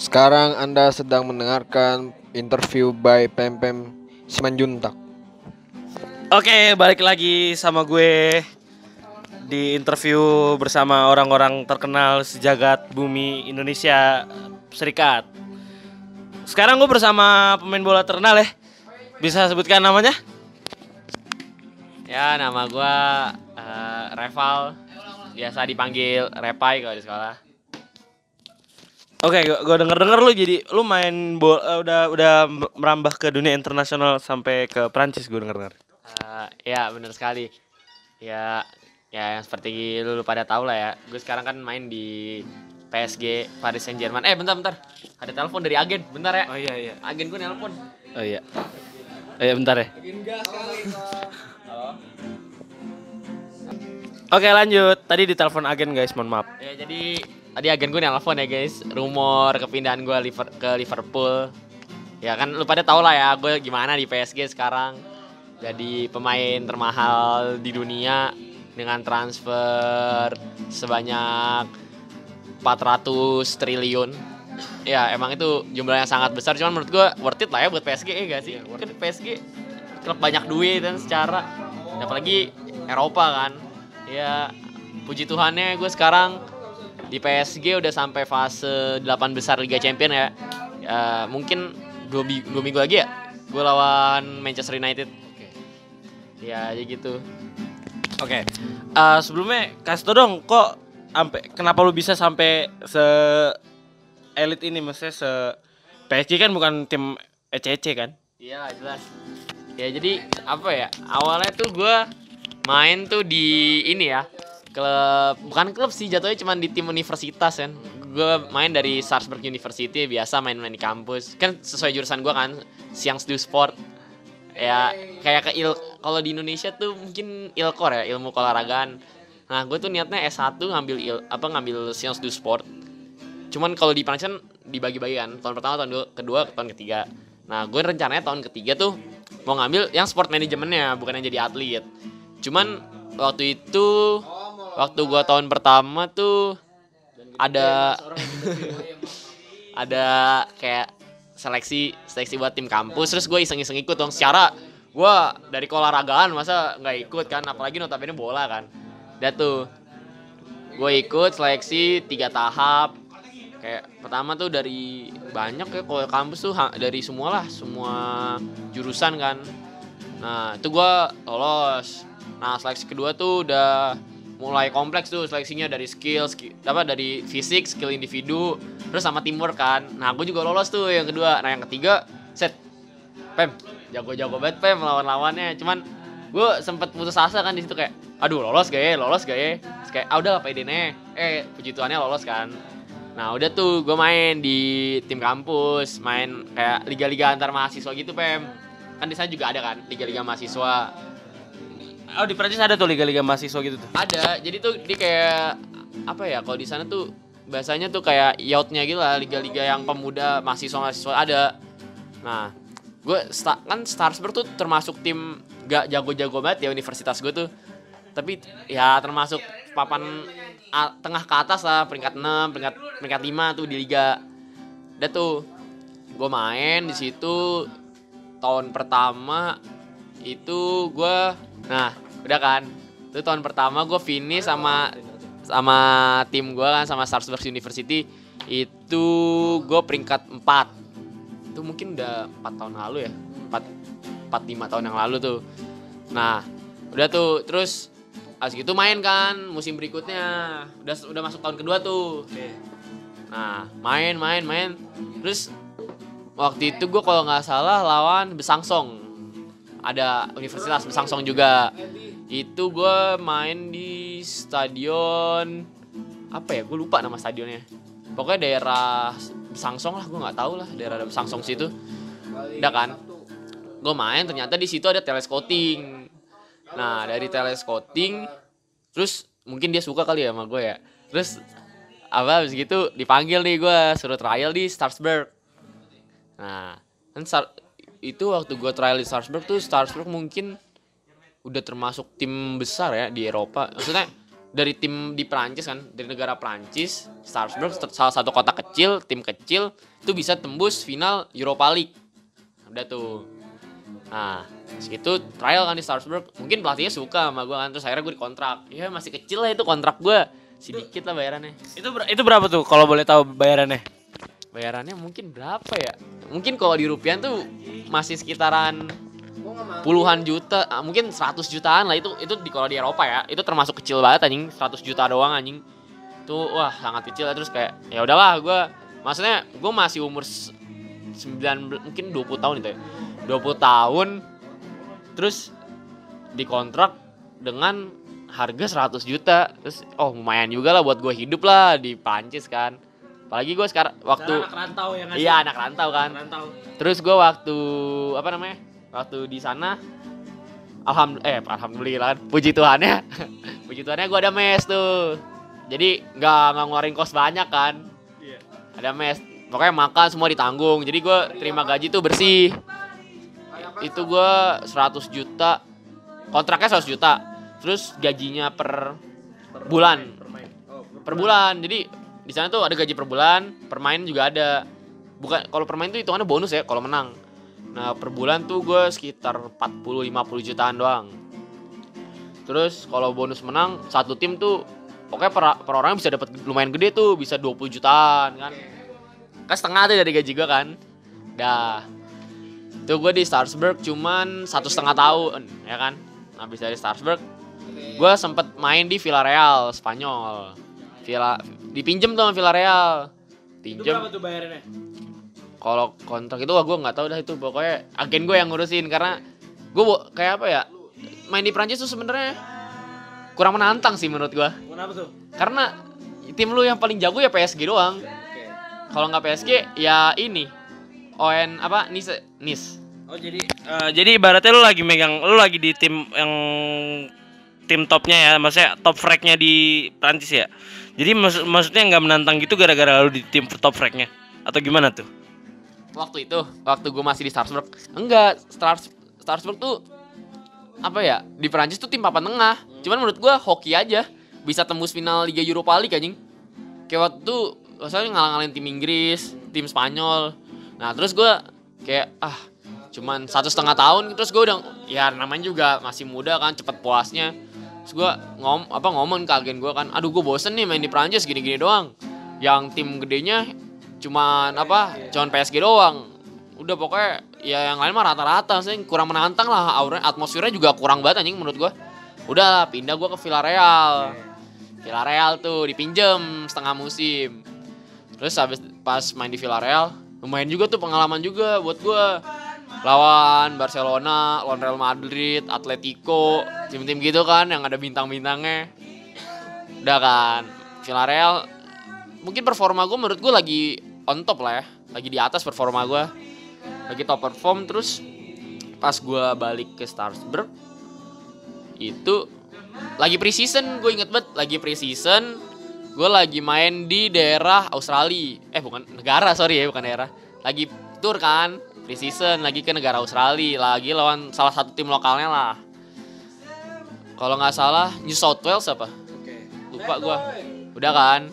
Sekarang Anda sedang mendengarkan interview by Pempem Simanjuntak. Oke, balik lagi sama gue di interview bersama orang-orang terkenal sejagat bumi Indonesia Serikat. Sekarang gue bersama pemain bola terkenal ya. Bisa sebutkan namanya? Ya, nama gua eh, Reval. Biasa dipanggil Repai kalau di sekolah. Oke, gue denger-denger lu jadi lu main bola udah udah merambah ke dunia internasional sampai ke Prancis gue denger-denger. Eh, ya, benar sekali. Ya, ya yang seperti lu, lu pada tahu lah ya. Gue sekarang kan main di PSG Paris Saint Germain. Eh, bentar bentar. Ada telepon dari agen. Bentar ya. Oh iya iya. Agen gue nelpon. Oh iya. Oh iya bentar ya. Oke lanjut. Tadi ditelepon agen guys, mohon maaf. Ya, jadi tadi agen gue nelpon ya guys. Rumor kepindahan gue liver- ke Liverpool. Ya kan lu pada tau lah ya gue gimana di PSG sekarang. Jadi pemain termahal di dunia dengan transfer sebanyak 400 triliun. Ya emang itu jumlah yang sangat besar cuman menurut gue worth it lah ya buat PSG ya gak sih? kan PSG klub banyak duit dan secara apalagi Eropa kan. Ya puji Tuhannya gue sekarang di PSG udah sampai fase 8 besar Liga Champion ya. Ya mungkin dua, dua minggu lagi ya gue lawan Manchester United. Ya jadi gitu. Oke. Eh, sebelumnya kasih tau dong kok sampai kenapa lu bisa sampai se elit ini maksudnya se PSG kan bukan tim ECC kan? Iya jelas. Ya jadi apa ya awalnya tuh gue main tuh di ini ya klub bukan klub sih jatuhnya cuman di tim universitas kan. Gue main dari Salzburg University biasa main-main di kampus. Kan sesuai jurusan gue kan siang du sport. Ya kayak ke il kalau di Indonesia tuh mungkin ilkor ya ilmu keolahragaan. Nah gue tuh niatnya S1 ngambil il, apa ngambil science du sport. Cuman kalau di Prancis kan dibagi-bagi kan tahun pertama tahun dua- kedua tahun ketiga. Nah gue rencananya tahun ketiga tuh mau ngambil yang sport manajemennya bukan yang jadi atlet cuman waktu itu waktu gue tahun pertama tuh ada ada kayak seleksi seleksi buat tim kampus terus gue iseng-iseng ikut dong. Secara gue dari keolahragaan masa nggak ikut kan? Apalagi notabene bola kan. Dan tuh gue ikut seleksi tiga tahap. Kayak pertama tuh dari banyak ya kalau kampus tuh dari semua lah semua jurusan kan. Nah itu gue lolos nah seleksi kedua tuh udah mulai kompleks tuh seleksinya dari skill, skill apa dari fisik skill individu terus sama teamwork kan. Nah gue juga lolos tuh yang kedua. Nah yang ketiga set. Pem. Jago-jago banget pem lawan-lawannya. Cuman gue sempet putus asa kan di situ kayak aduh lolos gak ya? Lolos gak ya? Terus kayak ah udah apa ide eh puji Tuhannya lolos kan. Nah udah tuh gue main di tim kampus main kayak liga-liga antar mahasiswa gitu pem. Kan di sana juga ada kan liga-liga mahasiswa Oh di Prancis ada tuh liga-liga mahasiswa gitu tuh. ada. Jadi tuh dia kayak apa ya kalau di sana tuh bahasanya tuh kayak yachtnya gitu lah liga-liga yang pemuda mahasiswa mahasiswa ada. Nah gue sta- kan Starsberg tuh termasuk tim gak jago-jago banget ya universitas gue tuh. Tapi ya termasuk papan tengah ke atas lah peringkat 6 peringkat peringkat 5 tuh di liga. Udah tuh gue main di situ tahun pertama itu gue nah udah kan? Itu tahun pertama gue finish sama sama tim gue kan sama Salzburg University. Itu gue peringkat 4 itu mungkin udah 4 tahun lalu ya? 4 4 5 tahun yang lalu tuh. Nah udah tuh. Terus As gitu main kan musim berikutnya. Udah udah masuk tahun kedua tuh. Nah main main main. Terus waktu itu gue kalau nggak salah lawan Besangsong ada Universitas Besangsong juga. Itu gue main di stadion apa ya? Gue lupa nama stadionnya. Pokoknya daerah Besangsong lah gue nggak tahu lah daerah Besangsong situ. Udah kan? Gue main ternyata di situ ada telescouting nah dari telescouting terus mungkin dia suka kali ya sama gue ya. Terus apa habis gitu dipanggil nih gue suruh trial di Starsberg nah kan itu waktu gue trial di Starsberg tuh Starsberg mungkin udah termasuk tim besar ya di Eropa. Maksudnya dari tim di Prancis kan dari negara Prancis Strasbourg st- salah satu kota kecil tim kecil itu bisa tembus final Europa League. Udah tuh. Nah segitu trial kan di Strasbourg mungkin pelatihnya suka sama gue kan terus akhirnya gue dikontrak. Ya masih kecil lah itu kontrak gue sedikit lah bayarannya. Itu ber- itu berapa tuh kalau boleh tahu bayarannya? Bayarannya mungkin berapa ya? Mungkin kalau di rupiah tuh masih sekitaran puluhan juta ah, mungkin 100 jutaan lah. Itu itu di kalau di Eropa ya itu termasuk kecil banget anjing. 100 juta doang anjing. Itu wah sangat kecil terus kayak ya udahlah gue maksudnya gue masih umur s- 19 mungkin 20 tahun itu ya. 20 tahun terus dikontrak dengan harga 100 juta. Terus oh lumayan juga lah buat gue hidup lah di Prancis kan apalagi gue sekarang waktu rantau yang iya anak rantau kan rantau. Terus gue waktu apa namanya? Waktu di sana eh alhamdulillah kan. Puji Tuhan ya. Puji Tuhannya gue ada mes tuh. Jadi nggak nggak ngeluarin kos banyak kan. Iya. Ada mes. Pokoknya makan semua ditanggung. Jadi gue terima gaji tuh bersih. Itu gue 100 juta. Kontraknya 100 juta. Terus gajinya per bulan. Per bulan. Jadi di sana tuh ada gaji per bulan, permain juga ada. Bukan kalau permain tuh hitungannya bonus ya kalau menang. Nah, per bulan tuh gue sekitar 40 50 jutaan doang. Terus kalau bonus menang satu tim tuh pokoknya per, per orang bisa dapat lumayan gede tuh, bisa 20 jutaan kan. Kan setengah tuh dari gaji gue kan. Dah. Tuh gue di Starsburg cuman satu setengah tahun ya kan. Habis dari Starsburg gue sempet main di Villarreal Spanyol. Villa dipinjem tuh sama Villarreal. Itu Pinjem berapa tuh bayarannya? kalau kontrak itu wah gue nggak tahu dah itu pokoknya agen gue yang ngurusin karena gue kayak apa ya main di Prancis tuh sebenarnya kurang menantang sih menurut gue Kenapa tuh? karena tim lu yang paling jago ya PSG doang kalau nggak PSG ya ini ON apa Nice Nice Oh jadi eh, jadi ibaratnya lu lagi megang lu lagi di tim yang tim topnya ya, maksudnya top fragnya di Prancis ya. Jadi maksud maksudnya nggak menantang gitu gara-gara lu di tim top fragnya atau gimana tuh? waktu itu waktu gue masih di Strasbourg enggak Stars Strasbourg tuh apa ya di Prancis tuh tim papan tengah. Cuman menurut gue hoki aja. Bisa tembus final Liga Europa League anjing. Kayak waktu itu misalnya ngalang-ngalain tim Inggris tim Spanyol. Nah terus gue kayak ah cuman satu setengah tahun terus gue udah ya namanya juga masih muda kan cepet puasnya terus gue ngom apa ngomong ke agen gue kan aduh gue bosen nih main di Prancis gini-gini doang. Yang tim gedenya cuman apa cuman PSG doang. Udah pokoknya ya yang lain mah rata-rata sih kurang menantang lah aura atmosfernya juga kurang banget anjing menurut gua. Udah pindah gua ke Villarreal. Villarreal tuh dipinjem setengah musim. Terus habis pas main di Villarreal lumayan juga tuh pengalaman juga buat gua lawan Barcelona, lawan Real Madrid, Atletico, tim-tim gitu kan yang ada bintang-bintangnya. Udah kan, Villarreal mungkin performa gue menurut gue lagi on top lah ya, lagi di atas performa gue, lagi top perform terus pas gue balik ke Strasbourg itu lagi preseason gue inget banget lagi preseason gue lagi main di daerah Australia. Eh bukan negara sorry ya bukan daerah. Lagi tour kan preseason lagi ke negara Australia lagi lawan salah satu tim lokalnya lah. Kalau nggak salah New South Wales apa? Lupa gue udah kan?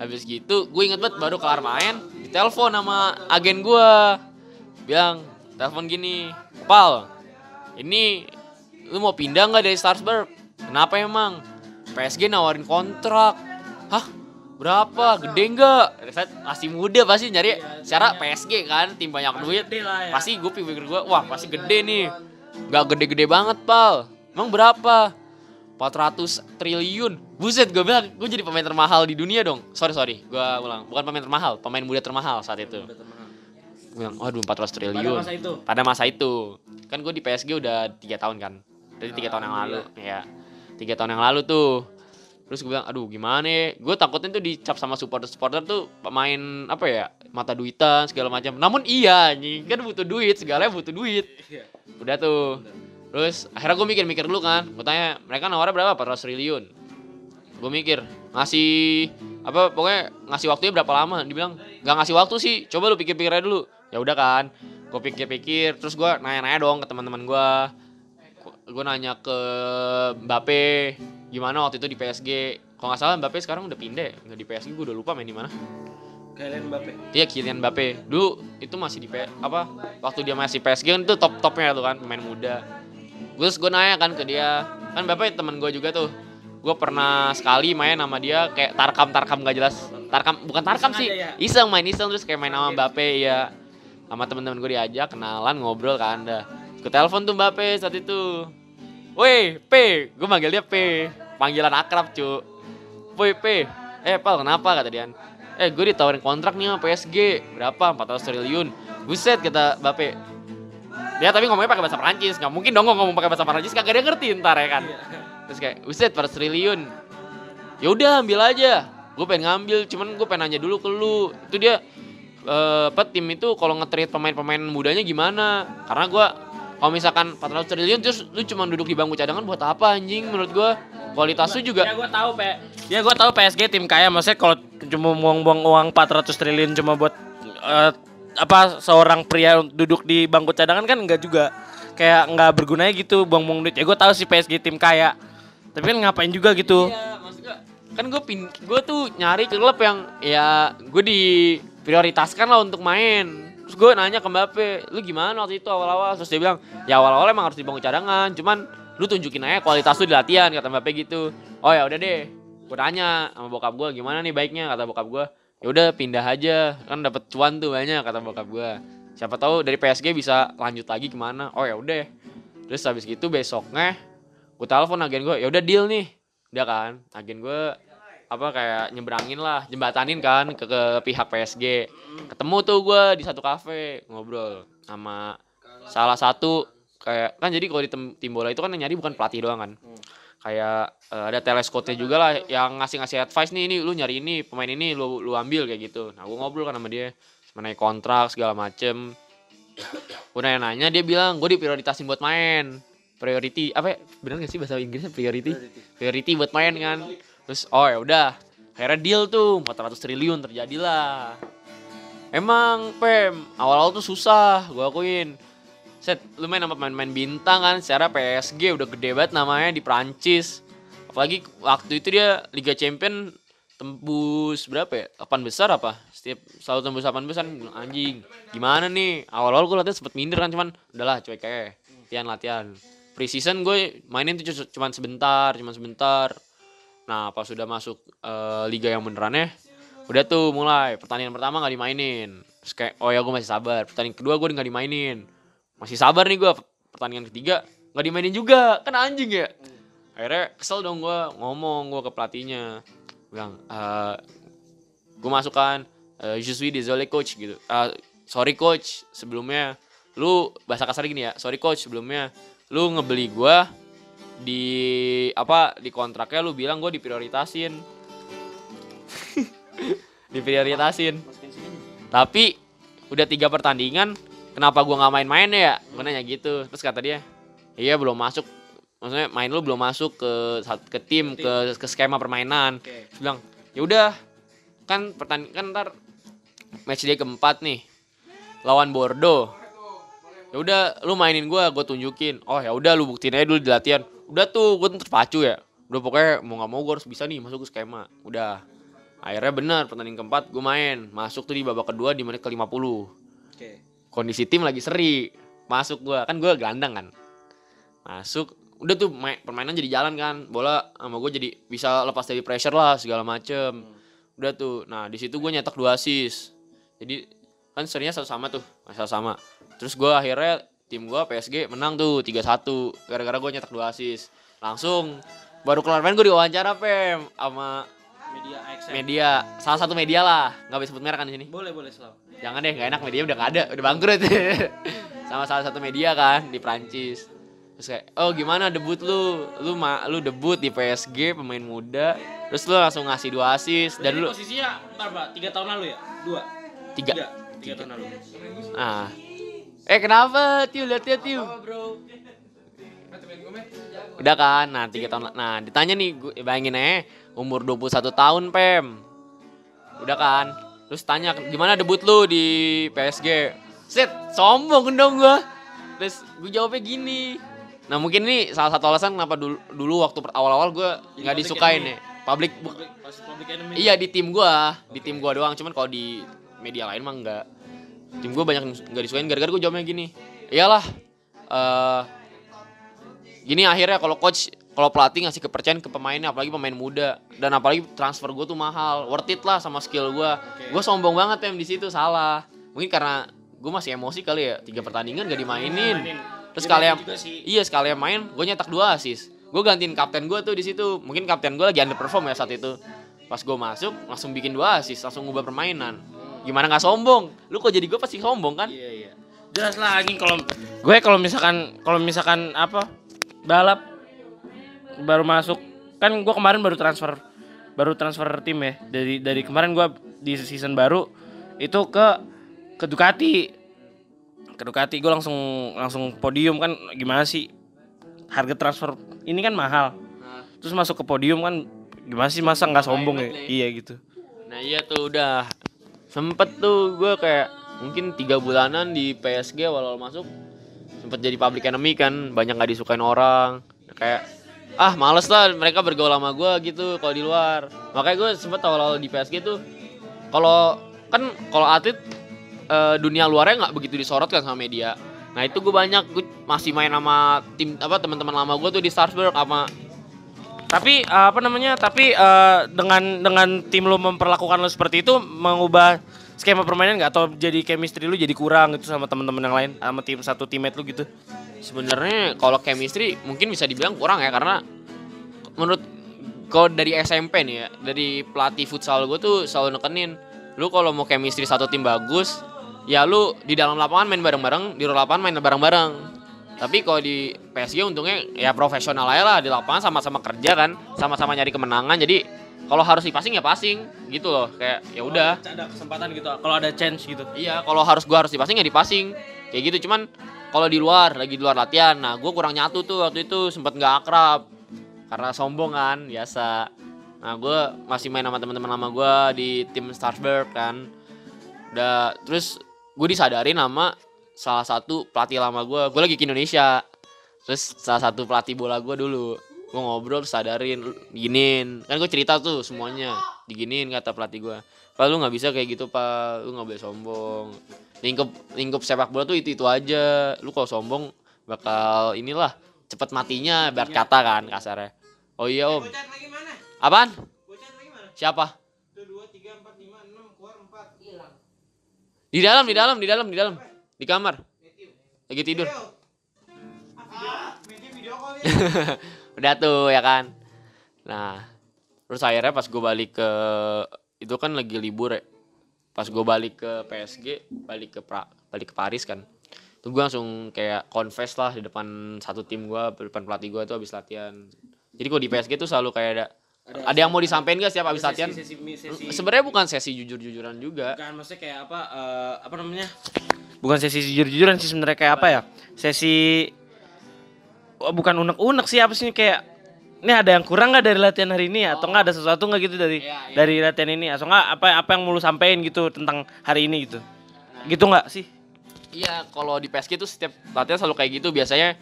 Habis gitu gue inget banget baru kelar main ditelepon sama agen gue bilang telepon gini pal ini lu mau pindah nggak dari Strasbourg? Kenapa emang? PSG nawarin kontrak. Hah berapa? Gede nggak? Masih muda pasti nyari. Secara PSG kan tim banyak duit. ya. pasti gue pikir gue wah pasti gede nih. Nggak gede-gede banget pal. Emang berapa? 400 triliun. Buset gue bilang gue jadi pemain termahal di dunia dong. Sorry sorry. Gue ulang. Bukan pemain termahal pemain muda termahal saat itu. Gue bilang waduh 400 triliun. masa itu? pada masa itu. Kan gue di PSG udah tiga tahun kan. Dari tiga tahun yang lalu. ya tiga tahun yang lalu tuh terus gue bilang aduh gimana ya? Gue takutnya tuh dicap sama supporter supporter tuh pemain apa ya mata duitan segala macam. Namun iya nih kan butuh duit segalanya butuh duit. Udah tuh. Terus akhirnya gue mikir-mikir dulu kan. Gue tanya mereka nawarnya berapa? 400 triliun. Gue mikir ngasih apa pokoknya ngasih waktunya berapa lama? Dibilang nggak ngasih waktu sih. Coba lu pikir-pikir aja dulu. Ya udah kan. Gue pikir-pikir terus gue nanya-nanya dong ke teman-teman gue gue nanya ke Mbappe gimana waktu itu di PSG kalau nggak salah Mbappe sekarang udah pindah. Nggak di PSG gue udah lupa main di mana. Kylian Mbappe. Iya Kylian Mbappe. Dulu itu masih di P apa waktu dia masih PSG kan itu top topnya tuh kan pemain muda. Terus gue nanya kan ke dia. Kan Mbappe temen gue juga tuh. Gue pernah sekali main sama dia kayak tarkam tarkam gak jelas. Tarkam bukan tarkam Iseng sih. ya? iseng main iseng terus kayak main sama Mbappe ya sama temen-temen gue diajak kenalan ngobrol kan dah. Gue telepon tuh Mbappe saat itu Woi, P, gue manggil dia P, panggilan akrab cu. Woi P, eh pal kenapa kata dia. Eh gue ditawarin kontrak nih sama PSG berapa 400 triliun. Buset kata Mbappe. Dia tapi ngomongnya pakai bahasa Perancis, nggak mungkin dong ngomong pakai bahasa Perancis kagak dia ngerti ntar ya kan. Terus kayak buset 400 triliun. Ya udah ambil aja. Gue pengen ngambil, cuman gue pengen nanya dulu ke lu. Itu dia eh apa tim itu kalau nge-treat pemain-pemain mudanya gimana? Karena gua kalau misalkan 400 triliun terus lu cuma duduk di bangku cadangan buat apa anjing menurut gua? Kualitas lu Ya juga gue tahu P. Ya gue tahu PSG tim kaya maksudnya kalau cuma buang-buang uang 400 triliun cuma buat eh, apa seorang pria duduk di bangku cadangan kan enggak juga kayak nggak bergunanya gitu buang-buang duit. Ya gue tahu sih PSG tim kaya. Tapi kan ngapain juga gitu. Iya, maksud gua kan gue pin gue tuh nyari klub yang ya gue diprioritaskan lah untuk main terus gue nanya ke Mbappe lu gimana waktu itu awal-awal? Terus dia bilang ya awal-awal emang harus dibangun cadangan cuman lu tunjukin aja kualitas lu di latihan kata Mbappe gitu. Oh ya udah deh. Gue tanya sama bokap gue gimana nih baiknya? kata bokap gue. Ya udah pindah aja kan dapat cuan tuh banyak kata bokap gue. Siapa tahu dari PSG bisa lanjut lagi ke mana. Oh ya udah. Terus habis gitu besoknya gue telepon agen gue ya udah deal nih. Udah kan agen gue apa kayak nyebrangin lah jembatanin kan ke, ke pihak PSG ketemu tuh gue di satu kafe ngobrol sama salah satu kayak kan jadi kalau di tim bola itu kan yang nyari bukan pelatih doang kan. Kayak eh, ada teleskopnya juga lah yang ngasih ngasih advice nih ini lu nyari ini pemain ini lu lu ambil kayak gitu. Nah gue ngobrol kan sama dia mengenai kontrak segala macem. Gue nanya nanya dia bilang gue diprioritasin buat main. Priority apa ya? bener gak sih bahasa Inggrisnya? Priority. Priority buat main kan terus oh ya udah akhirnya deal tuh 400 triliun terjadilah emang pem awal-awal tuh susah gue akuin set lu main sama pemain-pemain bintang kan secara PSG udah gede banget namanya di Prancis apalagi waktu itu dia Liga Champion tembus berapa ya? 8 besar apa? Setiap selalu tembus 8 besar anjing. Gimana nih? Awal-awal gue latihan sempet minder kan cuman udahlah cuek kayak latihan latihan. Pre-season gue mainin tuh cu- cuman sebentar, cuman sebentar. Nah, pas sudah masuk eh, liga yang benerannya udah tuh mulai pertandingan pertama nggak dimainin. Terus kayak oh ya gue masih sabar. Pertandingan kedua gue nggak dimainin. Masih sabar nih gue. Pertandingan ketiga nggak dimainin juga. Kan anjing ya. Akhirnya kesel dong gue ngomong gue ke pelatihnya bilang eh gue masukkan uh, je suis désolé coach gitu Eh, sorry coach sebelumnya lu bahasa kasar gini ya sorry coach sebelumnya lu ngebeli gue di apa di kontraknya lu bilang gue diprioritasin. Diprioritasin. Tapi udah tiga pertandingan kenapa gua nggak main-main ya? Gue nanya gitu. Terus kata dia iya belum masuk. Maksudnya main lu belum masuk ke ke tim ke ke skema permainan. Terus bilang ya udah kan pertandingan kan ntar match day keempat nih lawan Bordeaux. Ya udah lu mainin gua gue tunjukin. Oh ya udah lu buktiin aja dulu di latihan udah tuh gue terpacu ya. Udah pokoknya mau nggak mau gue harus bisa nih masuk ke skema. Udah. Akhirnya benar pertandingan keempat gue main. Masuk tuh di babak kedua di menit ke 50 Oke. kondisi tim lagi seri. Masuk gua. Kan gua gelandang kan. Masuk. Udah tuh main, permainan jadi jalan kan. Bola sama gue jadi bisa lepas dari pressure lah segala macem. Udah tuh. Nah di situ gue nyetak dua assist. Jadi kan serinya satu sama tuh. Satu sama terus gua akhirnya tim gua PSG menang tuh 3-1 gara-gara gue nyetak dua assist langsung baru keluar main gue diwawancara pem sama Media media salah satu media lah nggak bisa sebut merek kan di sini Boleh boleh selalu. Jangan deh, gak enak media udah gak ada, udah bangkrut. Sama salah satu media kan di Prancis. Terus kayak, oh gimana debut lu? Lu ma lu debut di PSG pemain muda. Terus lu langsung ngasih dua assist dan lu posisinya berapa? Tiga tahun lalu ya? Dua. tiga. Tiga tahun lalu. Nah. Eh kenapa? Tiu lihat ya Tiu. Udah kan, nah tiga tahun Nah ditanya nih, gue bayangin aja Umur 21 tahun Pem Udah kan Terus tanya, gimana debut lu di PSG? Set, sombong dong gua Terus gue jawabnya gini Nah mungkin ini salah satu alasan kenapa dulu, dulu waktu awal-awal gue nggak public disukain enemy. ya. Public, Public enemy. iya di tim gue, di tim gue doang. Cuman kalau di media lain mah enggak. Tim gue banyak nggak disukain gara-gara gue jawabnya gini. Iyalah, eh gini akhirnya kalau coach kalau pelatih ngasih kepercayaan ke pemainnya apalagi pemain muda. Dan apalagi transfer gue tuh mahal. Worth it lah sama skill gue gue sombong banget em di situ. Salah. Mungkin karena gue masih emosi kali ya. Tiga pertandingan gak dimainin. Terus Dia kalian juga sih. iya sekalian main gue nyetak dua assist. Gue gantiin kapten gue tuh di situ. Mungkin kapten gue lagi underperform ya saat itu. Pas gue masuk langsung bikin dua assist langsung ngubah permainan gimana nggak sombong? Lu kok jadi gue pasti sombong kan? Iya iya. Jelas lah anjing kalau gue kalau misalkan kalau misalkan apa balap baru masuk. Kan gue kemarin baru transfer baru transfer tim ya. Dari dari kemarin gue di season baru itu ke ke Ducati. Ke Ducati gue langsung langsung podium kan? Gimana sih? Harga transfer ini kan mahal. Terus masuk ke podium kan gimana sih masa nggak sombong ya? iya gitu. Nah iya tuh udah sempet tuh gue kayak mungkin tiga bulanan di PSG awal-awal masuk sempet jadi public enemy kan banyak nggak disukain orang. Kayak ah males lah mereka bergaul sama gue gitu kalau di luar. Makanya gue sempet awal-awal di PSG tuh kalau kan kalau atlet eh, dunia luarnya nggak begitu disorot kan sama media. Nah itu gue banyak gue masih main sama tim apa teman-teman lama gue tuh di Starsburg sama Tapi eh, apa namanya? Tapi eh, dengan dengan tim lo memperlakukan lo seperti itu mengubah skema permainan nggak atau jadi chemistry lu jadi kurang gitu sama teman-teman yang lain sama tim satu teammate lu gitu. Sebenarnya kalau chemistry mungkin bisa dibilang kurang ya karena menurut kalau dari SMP nih ya, dari pelatih futsal gue tuh selalu nekenin lu kalau mau chemistry satu tim bagus, ya lu di dalam lapangan main bareng-bareng, di luar lapangan main bareng-bareng. Tapi kalau di PSG untungnya ya profesional aja lah di lapangan sama-sama kerja kan, sama-sama nyari kemenangan. Jadi kalau harus di passing ya passing gitu loh. Kayak ya udah. Ada kesempatan gitu kalau ada chance gitu. Iya, kalau harus gua harus di passing ya di passing. Kayak gitu cuman kalau di luar lagi di luar latihan, nah gua kurang nyatu tuh waktu itu sempet nggak akrab karena sombong kan biasa. Nah gua masih main sama teman-teman lama gua di tim Starsburg kan. Udah terus gue disadarin sama salah satu pelatih lama gua. Gue lagi ke Indonesia. Terus salah satu pelatih bola gua dulu. Gue ngobrol sadarin diginin. Kan gue cerita tuh semuanya. Diginin kata pelatih gua. Pak lu nggak bisa kayak gitu pak. Lu nggak boleh sombong. Lingkup lingkup sepak bola tuh itu itu aja. Lu kalau sombong bakal inilah cepet matinya biar kata kan kasarnya. Oh iya om. Apaan? Siapa? Di dalam di dalam di dalam di dalam di kamar? Lagi tidur? Udah tuh ya kan? Nah terus akhirnya pas gue balik ke itu kan lagi libur ya. Pas gue balik ke PSG balik ke pra, balik ke Paris kan. Tuh gue langsung kayak confess lah di depan satu tim gue di depan pelatih gue tuh habis latihan. Jadi kok di PSG tuh selalu kayak ada ada, yang mau disampaikan gak setiap habis latihan? sebenarnya bukan sesi jujur-jujuran juga. Bukan maksudnya kayak apa eh, apa namanya? Bukan sesi jujur-jujuran sih sebenarnya kayak apa ya? Sesi oh, bukan unek-unek sih apa sih kayak ini ada yang kurang nggak dari latihan hari ini atau nggak ada sesuatu nggak gitu dari Iya, iya. dari latihan ini atau nggak apa apa yang mau lu sampein gitu tentang hari ini gitu gitu nggak sih Iya, kalau di PSG tuh setiap latihan selalu kayak gitu. Biasanya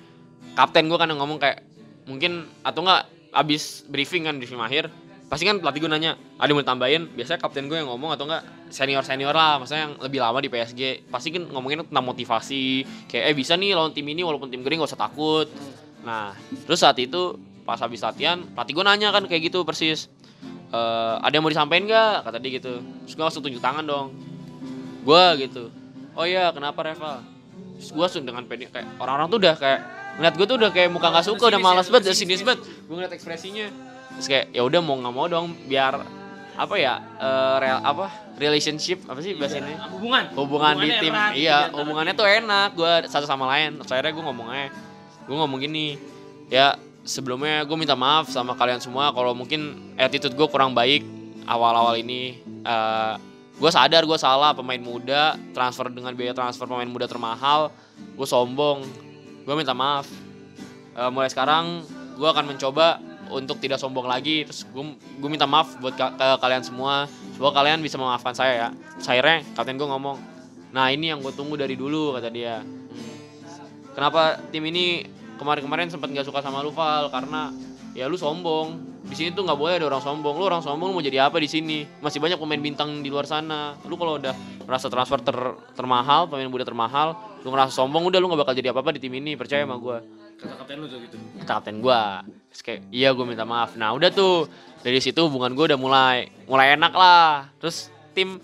kapten gue kan yang ngomong kayak mungkin atau enggak abis briefing kan briefing akhir pasti kan pelatih gue nanya ada yang mau tambahin biasanya kapten gue yang ngomong atau enggak senior senior lah maksudnya yang lebih lama di PSG pasti kan ngomongin tentang motivasi kayak eh bisa nih lawan tim ini walaupun tim gede gak usah takut. Nah terus saat itu pas habis latihan pelatih gue nanya kan kayak gitu persis "Eh, ada yang mau disampaikan nggak? Kata dia gitu. Terus gue langsung tunjuk tangan dong. Gue gitu oh iya kenapa Reva? Terus gue langsung dengan pede kayak orang-orang tuh udah kayak ngeliat gue tuh udah kayak muka nggak suka udah malas banget udah sinis banget. Gue ngeliat ekspresinya terus kayak ya udah mau nggak mau dong biar apa ya eh, real apa relationship apa sih bahasa ini? Hubungan. Hubungan di tim erat. iya hubungannya tuh enak gue satu sama lain. Terus akhirnya gue ngomongnya gue ngomong gini ya sebelumnya gue minta maaf sama kalian semua kalau mungkin attitude gue kurang baik awal-awal ini. Gue sadar gue salah pemain muda transfer dengan biaya transfer pemain muda termahal gue sombong gue minta maaf. Eh, mulai sekarang gue akan mencoba untuk tidak sombong lagi terus gue gue minta maaf buat ka- ke kalian semua. Semoga kalian bisa memaafkan saya ya. Terus akhirnya kapten gue ngomong nah ini yang gue tunggu dari dulu kata dia. Kenapa tim ini kemarin-kemarin sempat nggak suka sama lu Val? Karena ya lu sombong. Di sini tuh nggak boleh ada orang sombong. Lu orang sombong lu mau jadi apa di sini? Masih banyak pemain bintang di luar sana. Lu kalau udah merasa transfer ter termahal pemain muda termahal lu ngerasa sombong udah lu nggak bakal jadi apa apa di tim ini. Percaya sama gue Kata kapten lu tuh gitu. kata kapten gue Terus kayak iya gue minta maaf. Nah udah tuh dari situ hubungan gue udah mulai mulai enak lah. Terus tim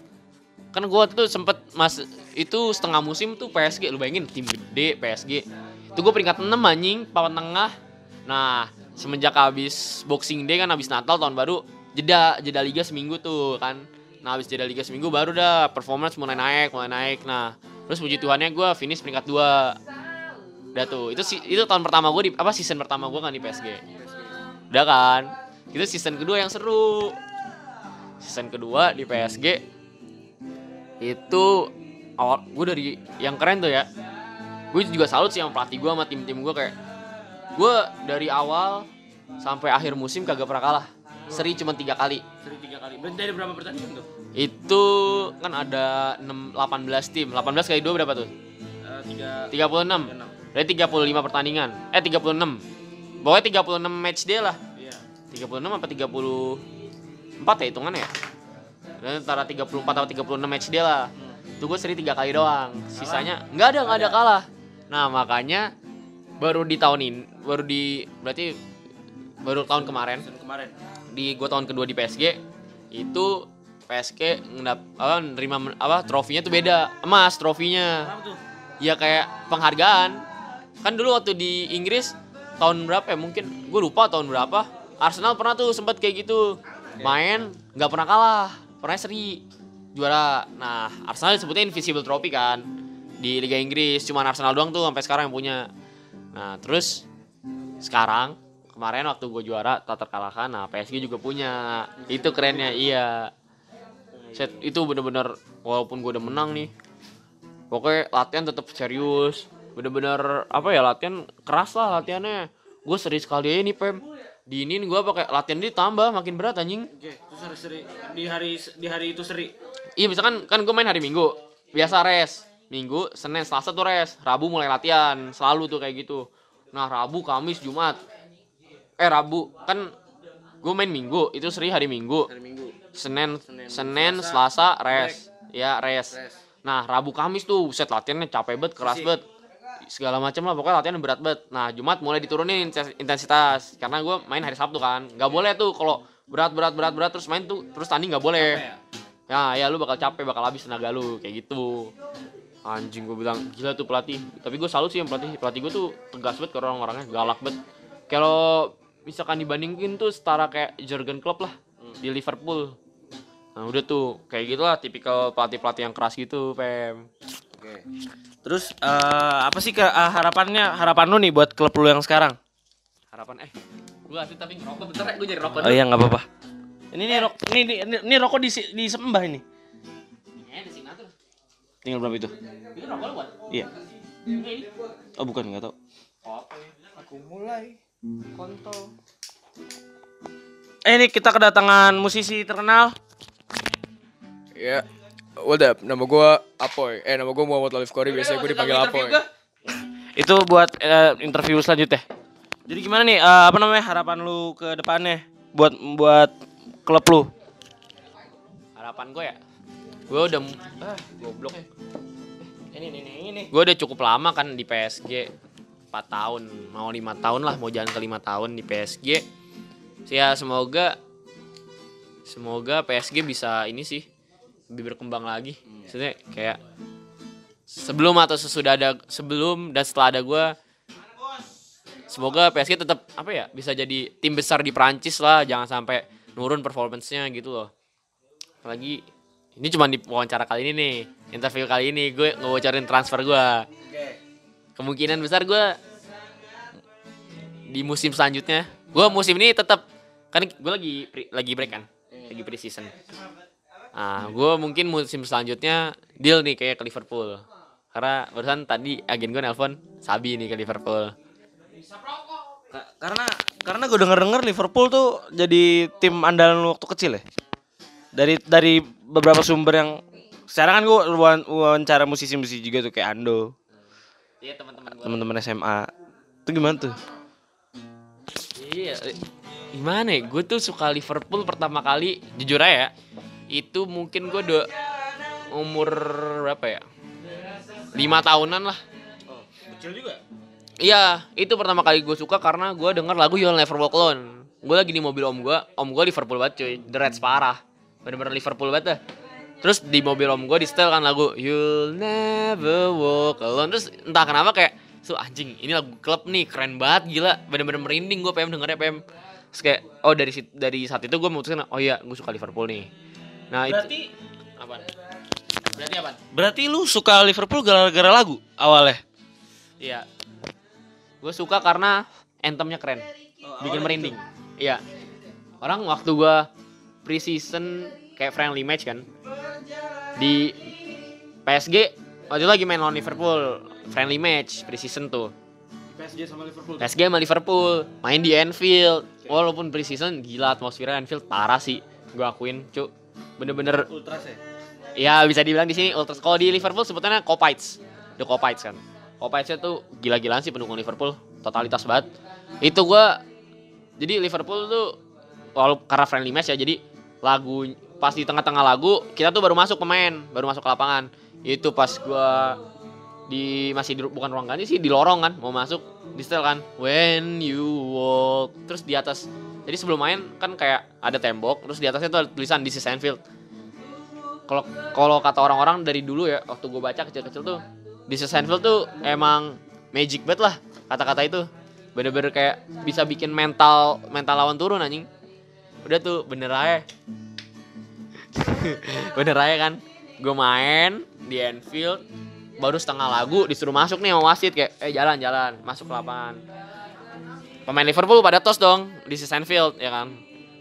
kan gue tuh sempet mas itu setengah musim tuh PSG lu bayangin tim gede PSG itu gue peringkat 6 anjing papan tengah. Nah semenjak habis boxing day kan habis natal tahun baru jeda jeda liga seminggu tuh kan. Nah habis jeda liga seminggu baru dah performance mulai naik mulai naik. Nah terus puji tuhannya gue finish peringkat 2 udah tuh itu itu tahun pertama gue di apa season pertama gue kan di PSG udah kan? Itu season kedua yang seru. Season kedua di PSG itu awal gue dari yang keren tuh ya. Gue juga salut sih sama pelatih gue sama tim-tim gue kayak gue dari awal sampai akhir musim kagak pernah kalah. Seri cuma tiga kali. Seri tiga kali. Berarti dari berapa pertandingan tuh? itu kan ada 6, 18 tim. 18 kali 2 berapa tuh? Eh, tiga 36 enam. dari 35 pertandingan. Eh 36 pokoknya 36 match day lah Iya. 36 apa 34 ya hitungannya ya? Dan antara 34 atau 36 match dia lah. Itu gue seri 3 kali doang. Sisanya nggak ada, nggak ada kalah. Nah, makanya baru di tahun ini, baru di berarti baru tahun kemarin Season kemarin. di gue tahun kedua di PSG itu PSG ngedap apa nerima apa trofinya tuh beda emas trofinya ya kayak penghargaan kan dulu waktu di Inggris tahun berapa ya? Mungkin gue lupa tahun berapa. Arsenal pernah tuh sempat kayak gitu. Main nggak pernah kalah. Pernah seri. Juara. Nah Arsenal disebutnya invisible trophy kan di Liga Inggris. Cuman Arsenal doang tuh sampai sekarang yang punya. Nah terus sekarang kemarin waktu gue juara tak terkalahkan. Nah PSG juga punya. Itu kerennya iya. Set, itu bener-bener walaupun gue udah menang nih pokoknya latihan tetap serius bener-bener apa ya latihan keras lah latihannya. Gue seri sekali aja nih pem. Di ini gue pakai latihan ditambah makin berat anjing. Oke, itu seri seri. Di hari di hari itu seri. iya misalkan kan gue main hari minggu. Biasa res. Minggu senin selasa tuh res. Rabu mulai latihan selalu tuh kayak gitu. Nah rabu kamis jumat. Eh rabu kan gue main minggu. Itu seri hari minggu. Hari Minggu. senin senin selasa. Res. Ya res. Res. Nah, Rabu Kamis tuh set latihannya capek banget, keras banget. Segala macam lah, pokoknya latihan berat banget. Nah, Jumat mulai diturunin intensi- intensitas karena gue main hari Sabtu kan. Nggak boleh tuh kalau berat berat berat berat terus main tuh terus tanding nggak boleh. Ya, ya? ya lu bakal capek, bakal habis tenaga lu kayak gitu. Anjing gue bilang gila tuh pelatih. Tapi gue salut sih yang pelatih. Pelatih gue tuh tegas banget ke orang-orangnya, galak banget. Kalau misalkan dibandingin tuh setara kayak Jurgen Klopp lah di Liverpool. Nah, udah tuh kayak gitulah tipikal pelatih-pelatih yang keras gitu, Pem. Oke. Terus eh, apa sih ke eh, harapannya harapan lu nih buat klub lu yang sekarang? Harapan eh gua asli tapi ngerokok bentar ya, gua jadi rokok Oh iya nggak apa-apa. Ini nih rok ini, ini, ini rokok di disembah ini. Eh, di. Tinggal berapa itu? Ini rokok lu buat. Iya. Ini. Oh bukan nggak tahu. Ya? Aku mulai kontol. Eh ini kita kedatangan musisi terkenal. Ya, what up? Nama gua Apoy. Eh, nama gua Muhammad Lalif Kori. Biasanya gua dipanggil Apoy. Itu buat eh, interview selanjutnya. Jadi gimana nih eh, apa namanya harapan lu ke depannya buat buat klub lu? Harapan gua ya. Gua udah ah, goblok ya. Ini ini ini ini. Gua udah cukup lama kan di PSG. 4 tahun, mau lima tahun lah, mau jalan ke lima tahun di PSG. Ya semoga semoga PSG bisa ini sih lebih berkembang lagi. Maksudnya kayak sebelum atau sesudah ada sebelum dan setelah ada gua semoga PSG tetap apa ya bisa jadi tim besar di Prancis lah. Jangan sampai nurun performance-nya gitu loh. Apalagi ini cuma di wawancara kali ini nih interview kali ini gue ngebocorin transfer gue kemungkinan besar gue di musim selanjutnya. Gue musim ini tetap kan gue lagi lagi break kan lagi pre season nah gue mungkin musim selanjutnya deal nih kayak ke Liverpool karena barusan tadi agen gue nelpon Sabi nih ke Liverpool Ka- Karena karena gue denger denger Liverpool tuh jadi tim andalan lu waktu kecil ya. Dari dari beberapa sumber yang sekarang kan gue wawancara musisi-musisi juga tuh kayak Ando, iya teman-teman teman-teman SMA. Itu gimana tuh? Iya, gimana ya? Gue tuh suka Liverpool pertama kali, jujur aja ya. Itu mungkin gue udah umur berapa ya? Lima tahunan lah. Kecil juga. Iya, itu pertama kali gue suka karena gue denger lagu You'll Never Walk Alone. Gue lagi di mobil om gue, om gue Liverpool banget cuy, The Reds parah. Bener-bener Liverpool banget dah. Terus di mobil om gue di setel kan lagu You'll Never Walk Alone. Terus entah kenapa kayak, so anjing ini lagu klub nih keren banget gila. Bener-bener merinding gue PM dengernya PM. Terus kayak, oh dari dari saat itu gue memutuskan, oh iya gue suka Liverpool nih. Nah Berarti itu apa? Berarti apa? berarti lu suka Liverpool gara-gara lagu awalnya? Iya. Gue suka karena anthemnya keren. Bikin merinding. Iya. Orang waktu gua pre-season kayak friendly match kan. Di PSG waktu itu lagi main lawan Liverpool. Friendly match pre-season tuh. PSG sama Liverpool. PSG sama Liverpool main di Anfield. Walaupun pre-season gila atmosfernya Anfield parah sih. Gue akuin, cuk. Bener-bener Ultras ya? Ya bisa dibilang di sini Ultras. Kalau di Liverpool sebutannya Copites. The Copites kan. Copites tuh gila-gilaan sih pendukung Liverpool, totalitas banget. Itu gua jadi Liverpool tuh walaupun karena friendly match ya jadi lagu pas di tengah-tengah lagu kita tuh baru masuk pemain, baru masuk ke lapangan. Itu pas gua di masih di, bukan ruang ganti sih di lorong kan mau masuk di setel kan when you walk terus di atas jadi sebelum main kan kayak ada tembok terus di atasnya tuh ada tulisan this is Anfield. Kalau kalau kata orang-orang dari dulu ya waktu gue baca kecil-kecil tuh di Anfield tuh emang magic banget lah kata-kata itu. Bener-bener kayak bisa bikin mental mental lawan turun anjing. Udah tuh bener aja. Bener aja kan? Gue main di Anfield baru setengah lagu disuruh masuk nih sama wasit kayak eh jalan jalan masuk ke lapangan pemain Liverpool pada tos dong di Anfield ya kan?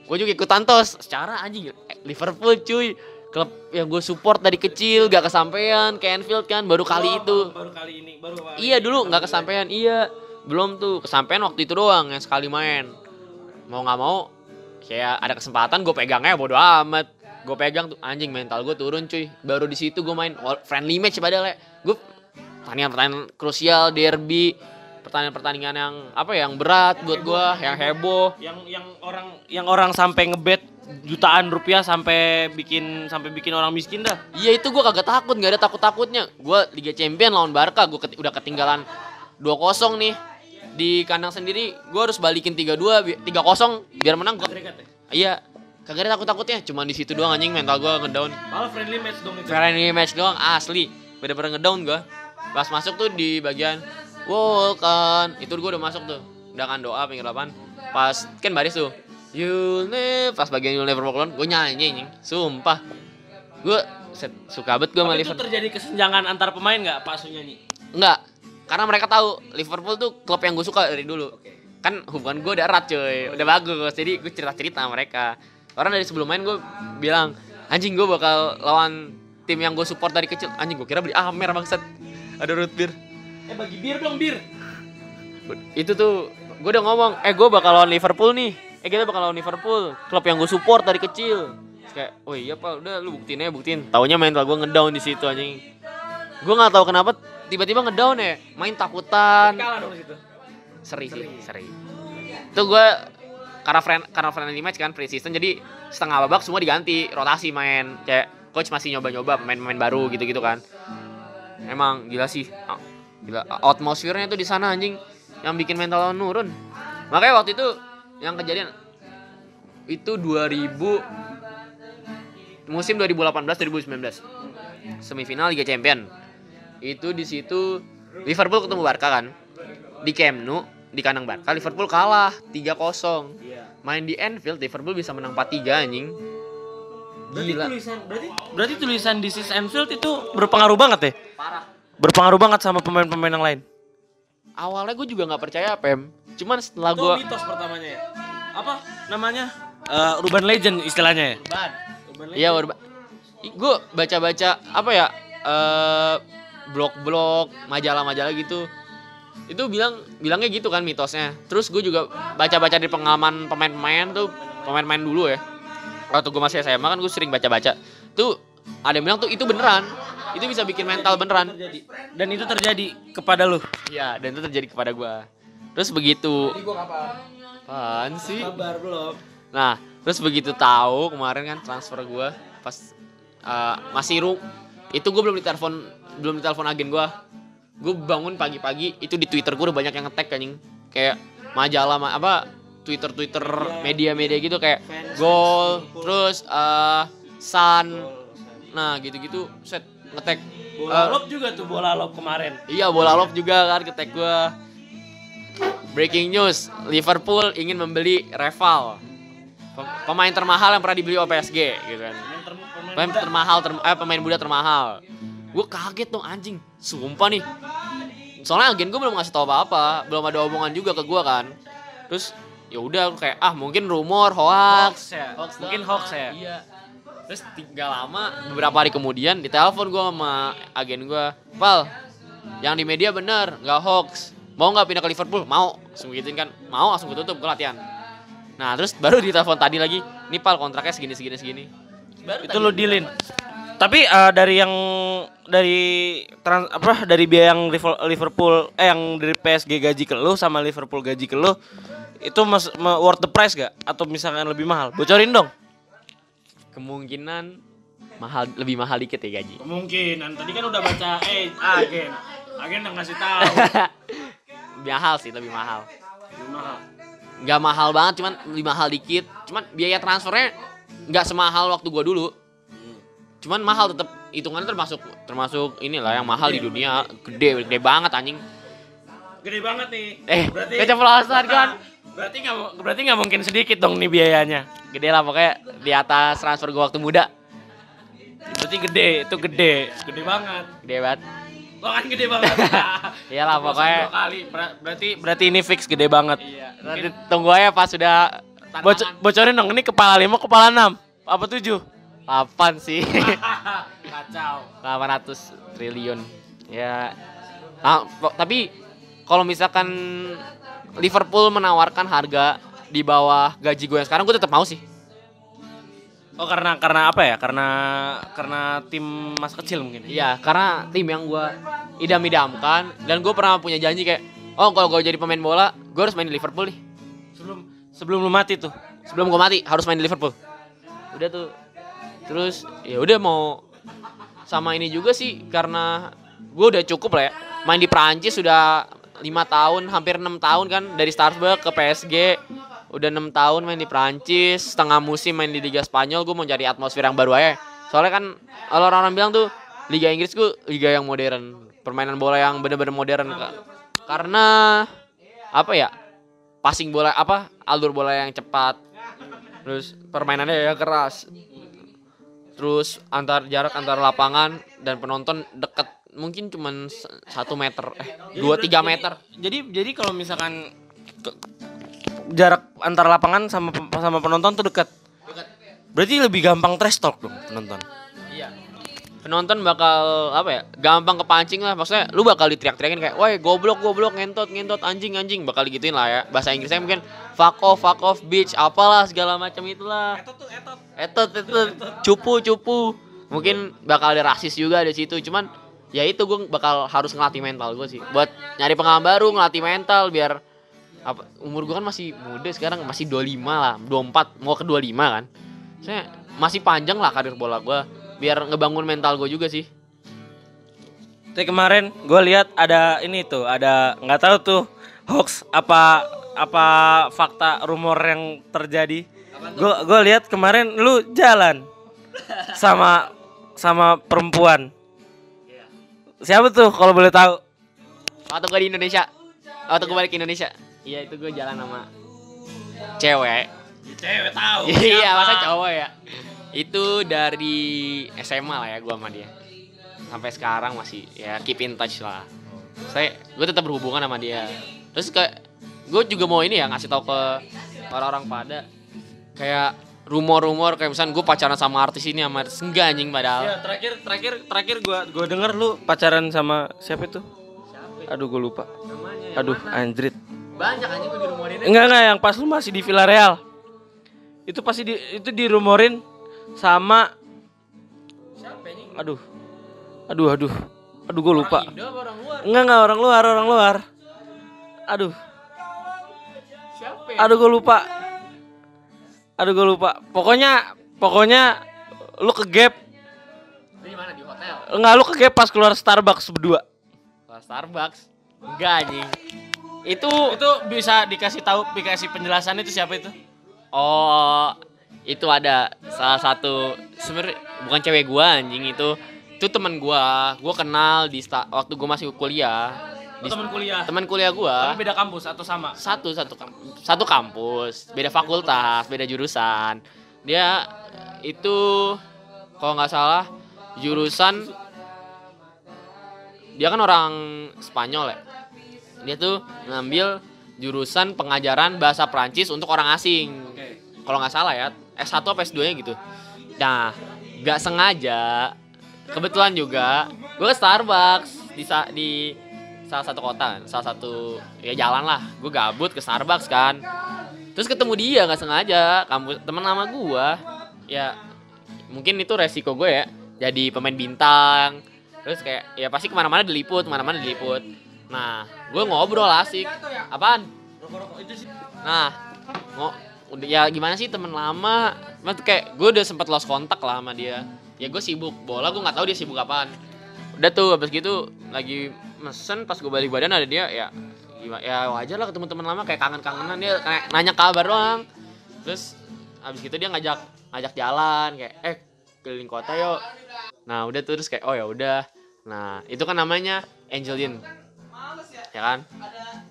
Gue juga ikutan tos. Secara anjing eh, Liverpool cuy. Klub yang gue support dari kecil gak kesampaian ke Anfield kan baru kali itu. Baru kali ini, baru kali iya dulu nggak kesampaian iya. Belum tuh kesampaian waktu itu doang yang sekali main. Mau nggak mau kayak ada kesempatan gue pegangnya bodo amat. Gue pegang tuh anjing mental gue turun cuy. Baru di situ gue main friendly match padahal ya. Gue pertandingan-pertandingan krusial derby pertandingan-pertandingan yang apa ya yang berat buat gue yang heboh yang yang orang yang orang sampai ngebet jutaan rupiah sampai bikin sampai bikin orang miskin dah. Iya itu gue kagak takut, nggak ada takut-takutnya. Gue Liga Champion lawan Barca, gue udah ketinggalan 2-0 nih di kandang sendiri. Gue harus balikin 3-2, bi- 3-0 biar menang. Gua, iya, kagak ada takut-takutnya. Cuman di situ doang anjing mental gue ngedown. Malah friendly match dong itu. Friendly match doang asli, bener-bener ngedown gue. Pas masuk tuh di bagian Vulcan, itu gue udah masuk tuh. Udah kan doa pinggir lapangan. Pas kan baris tuh. You'll never, pas bagian You'll Never Walk Alone, gue nyanyi anjing. Sumpah. Gue suka banget gue sama Tapi itu Liverpool. terjadi kesenjangan antar pemain nggak Pak Su nyanyi? Enggak, karena mereka tahu Liverpool tuh klub yang gue suka dari dulu. Kan hubungan gue udah erat cuy, udah bagus. Jadi gue cerita-cerita sama mereka. Orang dari sebelum main gue bilang, anjing gue bakal lawan tim yang gue support dari kecil. Anjing gue kira beli Amer bangsat. Ada root beer. Eh bagi bir dong bir. Itu tuh gue udah ngomong, eh gue bakal lawan Liverpool nih. Eh kita bakal lawan Liverpool, klub yang gue support dari kecil. Terus kayak, oh iya pak, udah lu buktiin aja buktiin. Taunya mental gue ngedown di situ anjing. Gue nggak tahu kenapa tiba-tiba ngedown ya, main takutan. Kalah dong situ. Seri sih, seri. Itu gue karena friend karena friendly match kan pre season jadi setengah babak semua diganti rotasi main kayak coach masih nyoba-nyoba pemain-pemain baru gitu-gitu kan emang gila sih gila atmosfernya tuh di sana anjing. Yang bikin mental lawan nurun. Makanya waktu itu yang kejadian itu 2000 musim 2018 2019 semifinal Liga Champion. Itu di situ Liverpool ketemu Barca kan? Di Camp Nou di kandang Barca Liverpool kalah 3-0 Iya. main di Anfield Liverpool bisa menang 4-3 anjing. Berarti Gila. tulisan berarti berarti tulisan This is Anfield itu berpengaruh banget ya? parah Berpengaruh banget sama pemain-pemain yang lain. awalnya gue juga nggak percaya Pem cuman setelah gue mitos pertamanya ya. Apa namanya? Eh, urban legend istilahnya ya. Urban legend. Iya, urba. Gue baca-baca apa ya? eh blog-blog, majalah-majalah gitu. Itu bilang bilangnya gitu kan mitosnya. Terus gue juga baca-baca di pengalaman pemain-pemain tuh, pemain-pemain dulu ya. Waktu gue masih SMA kan gue sering baca-baca. Tuh ada yang bilang tuh itu beneran. Itu bisa bikin mental beneran. Dan itu terjadi kepada lu. Iya, dan itu terjadi kepada gue. terus begitu Jadi gua kapan? apaan sih Kabar belum. Nah, terus begitu tahu kemarin kan transfer gua pas uh, masih ru itu gue belum ditelepon belum ditelepon agen gua. Gue bangun pagi-pagi itu di Twitter gue udah banyak yang ngetek anjing. Kayak majalah ma- apa Twitter Twitter media-media gitu kayak Gol, terus uh, Sun. Nah, gitu-gitu set ngetek Bola Eh, lob juga tuh bola lob kemarin. Iya bola love juga kan ketek gua. Breaking news, Liverpool ingin membeli Reval. Pem- Pemain termahal yang pernah dibeli oleh PSG gitu kan. Pemain termahal term- eh, pemain muda termahal. Gue kaget dong anjing. Sumpah nih. Soalnya agen gue belum ngasih tau apa-apa, belum ada omongan juga ke gua kan. Terus ya udah kayak ah mungkin rumor hoax, Hoax ya. Hoax Mungkin hoax ya. Iya. Terus tinggal lama beberapa hari kemudian ditelepon gue sama agen gue, Pal, yang di media bener, nggak hoax. Mau nggak pindah ke Liverpool? Mau. Langsung gituin kan, mau langsung gue tutup, gue latihan. Nah terus baru ditelepon tadi lagi, nih Pal kontraknya segini segini segini. Baru Itu lo dealin. Tapi eh, dari yang dari trans, apa dari biaya yang Liver- Liverpool eh yang dari PSG gaji ke lu sama Liverpool gaji ke lu itu mas, ma- worth the price gak? Atau misalkan lebih mahal? Bocorin dong. Kemungkinan mahal lebih mahal dikit ya gaji. Kemungkinan. Tadi kan udah baca eh agen. Agen udah ngasih tahu. mahal sih, lebih mahal. Lebih mahal. Nggak mahal banget, cuman lebih mahal dikit. Cuman biaya transfernya nggak semahal waktu gua dulu. Cuman mahal tetap hitungannya termasuk termasuk inilah yang mahal di dunia gede gede banget anjing. Gede banget nih. Eh, keceplosan kan. Berarti nggak berarti nggak mungkin sedikit dong nih biayanya. Gede lah pokoknya di atas transfer gua waktu muda. Berarti gede, itu gede, gede banget. Gede banget. Lo kan gede banget. Iyalah pokoknya. Dua kali. Ber- Berarti berarti ini fix gede banget. Iya, nanti tunggu aja pas sudah Boco- bocorin dong ini kepala lima, kepala enam, apa tujuh? 8 sih. Kacau. 800 triliun. Ya. Ah, tapi kalau misalkan Liverpool menawarkan harga di bawah gaji gue yang sekarang gue tetap mau sih. Oh karena karena apa ya? Karena karena tim mas kecil mungkin. Iya, karena tim yang gue idam-idamkan dan gue pernah punya janji kayak, oh kalau gue jadi pemain bola, gue harus main di Liverpool nih. Sebelum sebelum lu mati tuh. Sebelum gue mati harus main di Liverpool. Udah tuh. Terus ya udah mau sama ini juga sih karena gue udah cukup lah ya. Main di Prancis sudah lima tahun, hampir enam tahun kan dari Strasbourg ke PSG. Udah enam tahun main di Prancis, setengah musim main di Liga Spanyol. Gue mau cari atmosfer yang baru aja. Soalnya kan orang-orang bilang tuh Liga Inggris gue liga yang modern, permainan bola yang bener-bener modern Kak. Karena apa ya? Passing bola apa? Alur bola yang cepat. Terus permainannya ya keras. Terus antar jarak antar lapangan dan penonton deket mungkin cuman s- satu meter eh dua tiga meter. Jadi jadi kalau misalkan ke- jarak antar lapangan sama pe- sama penonton tuh dekat. Berarti lebih gampang trash talk dong penonton. iya. Penonton bakal apa ya gampang kepancing lah. Maksudnya lu bakal diteriak-teriakin kayak woi goblok goblok ngentot ngentot anjing anjing. Bakal digituin lah ya. Bahasa Inggrisnya mungkin fuck off fuck off bitch apalah segala macam itulah. Etot etot. Cupu cupu. Mungkin bakal ada rasis juga di situ. Cuman ya itu gue bakal harus ngelatih mental gue sih buat nyari pengalaman baru ngelatih mental biar apa umur gue kan masih muda sekarang masih 25 lah 24 mau ke 25 kan saya masih panjang lah karir bola gue biar ngebangun mental gue juga sih Tapi kemarin gue lihat ada ini tuh, ada nggak tahu tuh hoax apa apa fakta rumor yang terjadi. Gue gue lihat kemarin lu jalan sama sama perempuan. Siapa tuh kalau boleh tahu? waktu gue di Indonesia. Waktu gue balik ke Indonesia. Iya itu gue jalan sama cewek. Cewek tahu. iya masa cowok ya? Itu dari SMA lah ya gue sama dia. Sampai sekarang masih ya keep in touch lah. Saya gue tetap berhubungan sama dia. Terus kayak gue juga mau ini ya ngasih tahu ke orang-orang pada. Kayak rumor-rumor kayak misalnya gue pacaran sama artis ini sama artis enggak anjing padahal Ya, terakhir terakhir terakhir gua gua denger lu pacaran sama siapa itu? Aduh gue lupa. namanya Aduh anjrit. banyak anjing gue di rumah ini Enggak enggak yang pas lu masih di Villarreal. Itu pasti di itu dirumorin sama Aduh. Aduh aduh. Aduh gue lupa. Indo apa orang luar Enggak enggak orang luar, orang luar. Aduh. Aduh gue lupa. Aduh gue lupa. Pokoknya pokoknya lu ke gap Di mana di hotel? enggak lu ke gap pas keluar Starbucks berdua. Kelas Starbucks. Enggak anjing. Itu Itu bisa dikasih tahu dikasih penjelasan itu siapa itu? oh itu ada salah satu sebenarnya bukan cewek gua anjing itu itu teman gua gua kenal di sta- waktu gua masih kuliah di teman kuliah. teman kuliah gua. Tapi beda kampus atau sama? satu satu kam- satu kampus. Beda fakultas beda jurusan. Dia itu kalau nggak salah jurusan dia kan orang Spanyol ya. Dia tuh ngambil jurusan pengajaran bahasa Prancis untuk orang asing. Oke. kalau nggak salah ya S1 apa S2 nya gitu. Nah nggak sengaja kebetulan juga gue ke Starbucks di di salah satu kota salah satu ya jalan lah. Gue gabut ke Starbucks kan. Terus ketemu dia nggak sengaja. Kampus teman lama gue ya mungkin itu resiko gue ya. Jadi pemain bintang. Terus kayak ya pasti ke mana-mana diliput ke mana-mana diliput. Nah gue ngobrol asik. Apaan? Nah udah ya gimana sih temen lama. Kayak gue udah sempet lost kontak lah sama dia. Ya gue sibuk. Bola gue nggak tahu dia sibuk apaan udah tuh habis gitu lagi mesen pas gue balik badan ada dia ya gimana ya wajar lah ketemu teman lama kayak kangen-kangenan dia kayak nanya kabar doang. Terus habis gitu dia ngajak ngajak jalan kayak eh keliling kota yuk. Nah udah tuh terus kayak oh ya udah. Nah itu kan namanya Angelin ya kan?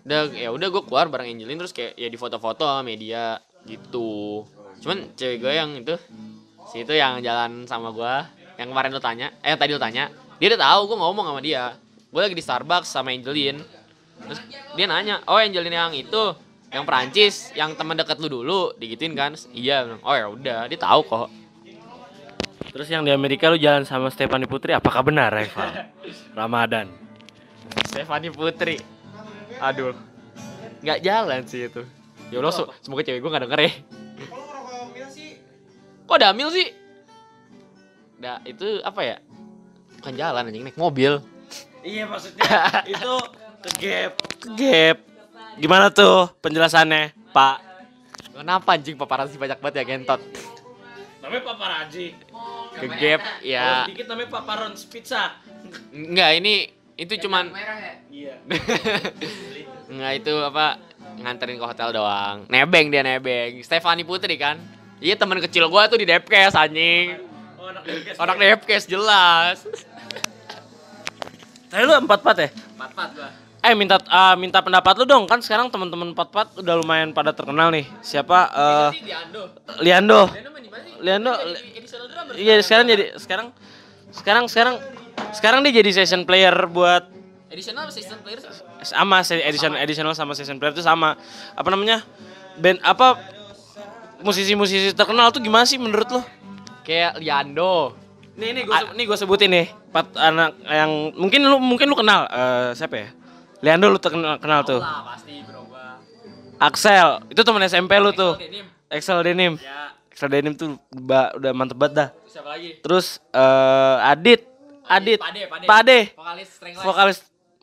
Udah ya udah gue keluar bareng Angelin terus kayak ya di foto-foto media gitu. Cuman cewek gue yang itu si itu yang jalan sama gue yang kemarin lo tanya eh tadi lo tanya dia udah tahu gue ngomong sama dia. Gue lagi di Starbucks sama Angelin. Terus dia nanya oh Angelin yang itu yang Perancis yang teman dekat lu dulu? Digituin kan. Iya Bilang, oh ya udah. Dia tahu kok. Terus yang di Amerika lu jalan sama Stephanie Putri apakah benar Eva? Ramadan. Stefani Putri. Aduh. Nggak jalan sih itu. Ya Allah semoga cewek gue nggak denger ya. Kok ada Amil sih? Nah, itu apa ya? Bukan jalan anjing naik mobil. Iya maksudnya itu ke gap, ke gap. Gimana tuh penjelasannya, Pak? Kenapa anjing paparazzi banyak banget ya gentot? Namanya paparazi. Ke gap ya. dikit namanya paparon pizza. Enggak, ini itu cuman Iya. Enggak itu apa nganterin ke hotel doang. Nebeng dia nebeng. Stefani Putri kan. Iya teman kecil gua tuh di Depkes anjing. Oh, anak Depkes jelas. Tapi lu empat empat ya? Empat-empat gua. Eh minta ah, minta pendapat lu dong kan sekarang teman-teman empat empat udah lumayan pada terkenal nih. Siapa? eh Ando. Liando. Liando. Drummer. Iya sekarang jadi sekarang sekarang sekarang sekarang dia jadi session player buat Additional assistant player sama edition additional sama session player itu sama apa namanya band apa musisi-musisi terkenal tuh gimana sih menurut lo? Kayak Liando. Nih nih gue nih gue sebutin nih empat anak yang mungkin lu mungkin lu kenal eh, siapa ya? Leandro lu terkenal kenal tuh. Lah pasti bro gua. Axel itu teman SMP lu tuh. Denim. Axel Denim. Ya, Axel Denim tuh ba- udah mantep banget dah. siapa lagi? Terus eh, Adit, Adit, Pade, Pade. Pade, Vokalis Strength vokalis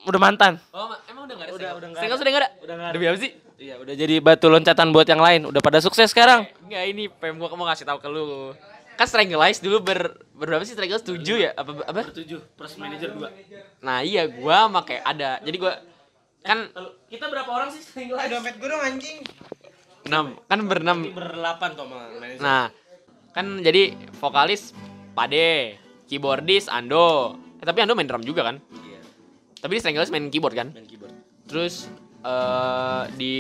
udah mantan. Oh, ma- emang udah enggak ada? Udah, udah nggak Strength ada. sudah enggak ada? Udah nggak ada. Demi apa sih? Iya, udah jadi batu loncatan buat yang lain. Udah pada sukses sekarang. Enggak ini pem gua mau ngasih tahu ke lu. Kan Stranglelize dulu ber berapa sih Stranglelize 7 ya? Apa apa? Tujuh plus manajer dua. Nah, iya gua sama kayak ada. Jadi gua kan Kita berapa orang sih sering live? dompet gue dong anjing 6 kan berenam. Sama manajer. Nah, kan jadi vokalis Pade, keyboardis Ando. Eh, tapi Ando main drum juga kan? Iya, Tapi di Stranglelize main keyboard kan? main keyboard. Terus eh di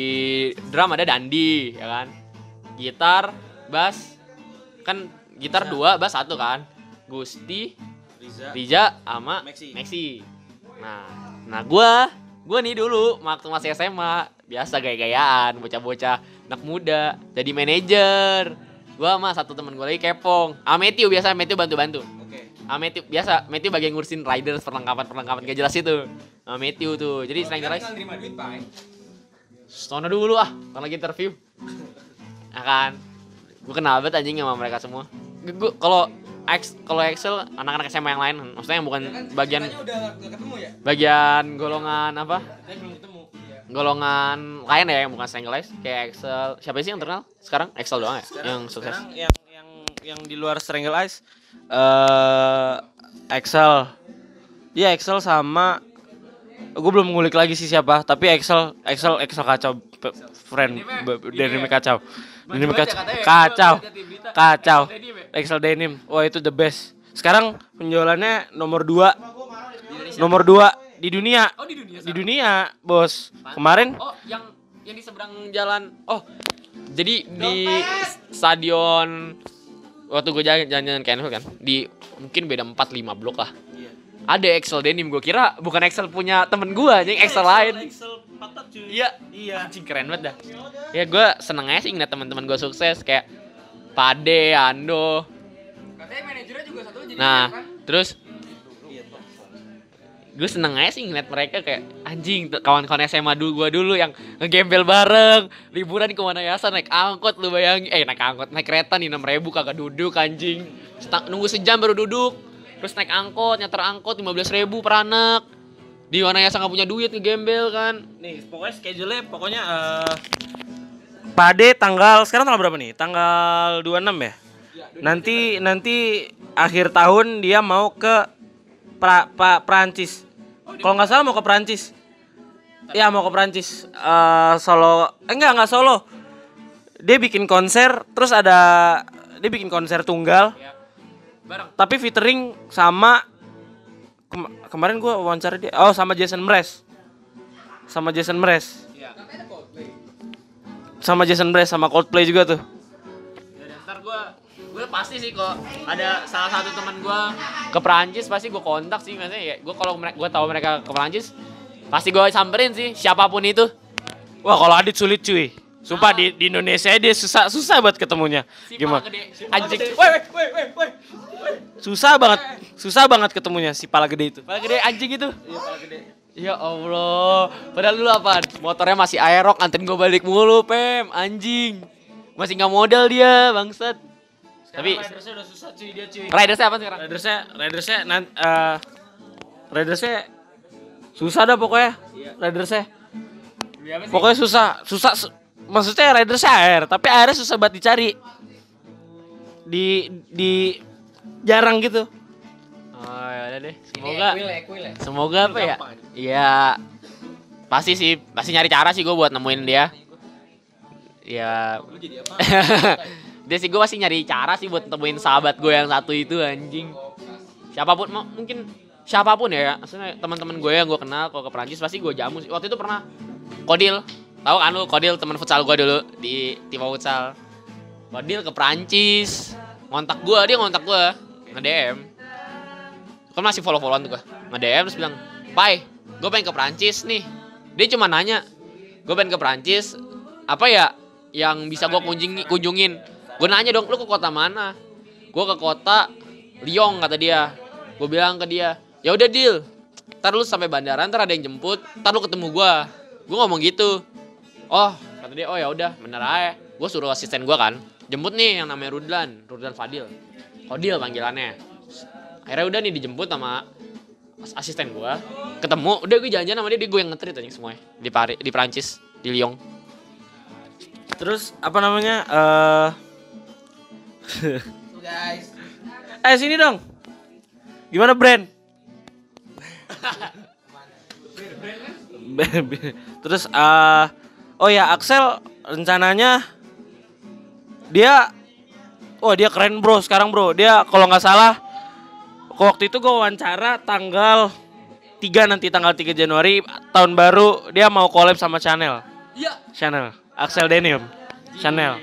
drum ada Dandi, ya kan? Gitar, bass, kan gitar dua, bass satu kan? Gusti, Riza. Rija, sama Maxi. Maxi. Nah, nah gua, gua nih dulu waktu masih SMA biasa gaya-gayaan, bocah-bocah anak muda, jadi manajer. Gua sama satu temen gua lagi kepong. Ah Matthew biasa Matthew bantu-bantu. Oke. Ah Matthew biasa Matthew bagian ngurusin riders perlengkapan-perlengkapan gak jelas itu. Ah Matthew tuh. Jadi duit pak Sono dulu ah, kan lagi interview. Nah kan, gue kenal banget anjing sama mereka semua. Gue kalau X kalau Excel anak-anak SMA yang lain, maksudnya yang bukan bagian udah gak ketemu ya bagian golongan apa? Saya belum ketemu. Iya. golongan lain ya yang bukan single life kayak Excel siapa sih yang terkenal sekarang Excel doang ya yang sukses Sekarang yang yang yang di luar Strangle Eyes eh Excel. Iya Excel sama gue belum ngulik lagi sih siapa, tapi Excel Excel Excel kacau friend denim kacau. Denim kacau. Kacau. Kacau. Excel denim. Wah itu the best. Sekarang penjualannya nomor 2 Nomor 2 di dunia. Oh, di dunia Di dunia, Bos. Kemarin Oh, yang yang di seberang jalan. Oh, jadi di stadion waktu gue jalan jalan ke Anfield kan, di mungkin beda 4 5 blok lah. Ada Excel denim gue kira bukan Excel punya temen gue, yang Excel lain. Iya, iya. Anjing keren banget dah. Ya gue seneng aja sih ngeliat teman-teman gue sukses kayak Pade, Ando. Katanya manajernya juga satu jadi Nah, terus gue seneng aja sih ngeliat mereka kayak anjing kawan-kawan SMA dulu gue dulu yang ngegembel bareng liburan ke mana naik angkot lu bayangin eh naik angkot naik kereta nih enam ribu kagak duduk anjing Setang- nunggu sejam baru duduk terus naik angkot nyeter angkot lima belas ribu per anak di mana ya nggak punya duit ngegembel kan Nih, pokoknya schedule-nya pokoknya eh Pade tanggal sekarang tanggal berapa nih? Tanggal 26 ya? Nanti nanti akhir tahun dia mau ke pra, pa, Prancis. Kalau nggak salah mau ke Prancis. Iya mau ke Prancis. Eh solo eh, enggak enggak solo. Dia bikin konser terus ada dia bikin konser tunggal bareng. Tapi featuring sama kem- kemarin gua wawancara dia oh sama Jason Mraz. Sama Jason Mraz. Sama Jason Mraz sama Coldplay juga tuh. Ya, ntar gue gue pasti sih kok ada salah satu teman gue ke Perancis pasti gue kontak sih maksudnya ya gue kalau mereka gue tahu mereka ke Perancis pasti gue samperin sih siapa pun itu. Wah kalau Adit sulit cuy. Sumpah di, di Indonesia dia susah susah buat ketemunya. Gimana? gede anjing. woi woi woi woi susah banget susah banget ketemunya si pala gede itu Pala gede anjing itu iya pala gede Ya Allah, padahal dulu apa? Motornya masih aerok, anterin gue balik mulu, Pem, anjing. Masih nggak modal dia, bangsat. Tapi ridersnya udah susah cuy dia cuy ridersnya apa sekarang? ridersnya ridersnya nan eh ridersnya susah dah pokoknya ridersnya Pokoknya susah, susah. su- maksudnya ridersnya air, tapi airnya susah banget dicari. Di di jarang gitu. Oh ya udah deh. Semoga semoga apa ya? Iya. Pasti sih, pasti nyari cara sih gue buat nemuin dia. Ya. dia sih gue pasti nyari cara sih buat nemuin sahabat gue yang satu itu anjing. Siapa pun mau mungkin siapa pun ya, maksudnya teman-teman gue yang gue kenal kalau ke Perancis pasti gue jamu sih. Waktu itu pernah Kodil, tahu kan lu Kodil teman futsal gue dulu di tim futsal. Kodil ke Perancis, ngontak gue, dia ngontak gue, nge-DM kan masih follow followan tuh gue nge-DM terus bilang Pai gue pengen ke Prancis nih. Dia cuma nanya gue pengen ke Prancis apa ya yang bisa gue kunjungi kunjungin? Gue nanya dong lu ke kota mana? Gue ke kota Lyon kata dia. Gue bilang ke dia ya udah deal. Ntar lu sampai bandara ntar ada yang jemput ntar lu ketemu gue gue ngomong gitu. Oh kata dia oh ya udah bener aja. Gue suruh asisten gue kan jemput nih yang namanya Rudlan Rudlan Fadil Fadil panggilannya akhirnya udah nih dijemput sama as- asisten gua ketemu udah gue jalan-jalan sama dia dia gue yang ngetrit aja semuanya di Paris di Prancis di Lyon Terus apa namanya? eh guys. eh sini dong. Gimana brand? Terus eh oh ya Axel rencananya dia oh dia keren bro sekarang bro. Dia kalau nggak salah waktu itu gue wawancara tanggal 3 nanti tanggal 3 Januari tahun baru dia mau collab sama Chanel. Iya. Chanel Axel Denim. Chanel.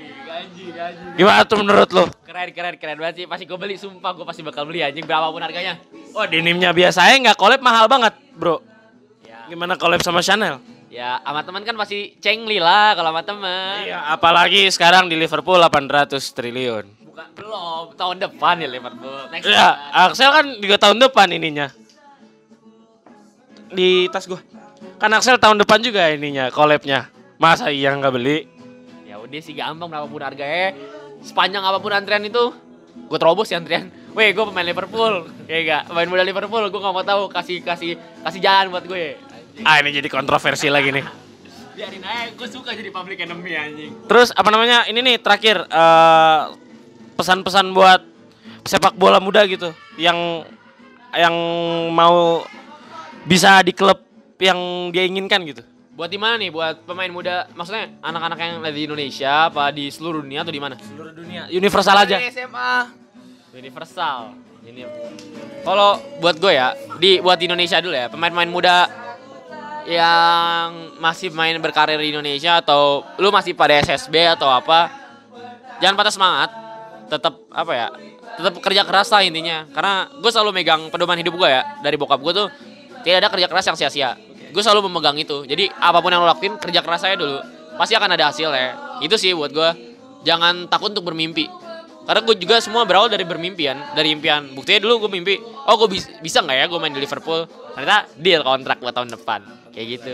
Gimana tuh menurut lo keren keren keren banget sih. Pasti gue beli sumpah gue pasti bakal beli anjing berapapun harganya. Oh denimnya biasanya nggak collab mahal banget bro. Ya gimana collab sama Chanel ya sama teman kan pasti cengli lah kalau sama teman iya apalagi sekarang di Liverpool 800 triliun. Bukan belum. Tahun depan ya Liverpool. Next ya. Axel kan juga tahun depan ininya. Di tas gua. Kan Axel tahun depan juga ininya collabnya. Masa iya nggak beli? Ya udah sih gampang berapapun harganya sepanjang apa pun antrian itu gue terobos ya antrian. Weh, gue pemain Liverpool. Ya enggak, pemain muda Liverpool. Gue gak mau tahu kasih kasih kasih jalan buat gue. Ah ini jadi kontroversi lagi nih Biarin aja, gue suka jadi public enemy anjing. Terus apa namanya? Ini nih terakhir eh, pesan-pesan buat sepak bola muda gitu yang yang mau bisa di klub yang dia inginkan gitu. Buat di mana nih? Buat pemain muda, maksudnya anak-anak yang ada di Indonesia apa di seluruh dunia atau di mana? Seluruh dunia universal aja. SMA. Universal. Ini kalau buat gue ya, di buat di Indonesia dulu ya, pemain-pemain muda yang masih main berkarir di Indonesia atau lu masih pada SSB atau apa, jangan patah semangat. Tetap apa ya? Tetap kerja keras lah intinya. Karena gue selalu megang pedoman hidup gue ya dari bokap gue tuh tidak ada kerja keras yang sia-sia. Gue selalu memegang itu. Jadi apa pun yang lo lakuin kerja keras aja dulu. Pasti akan ada hasilnya. Itu sih buat gue. Jangan takut untuk bermimpi. Karena gue juga semua berawal dari bermimpian, dari impian. Buktinya dulu gue mimpi, oh gue bis- bisa nggak ya gue main di Liverpool? Ternyata deal kontrak buat tahun depan, kayak gitu.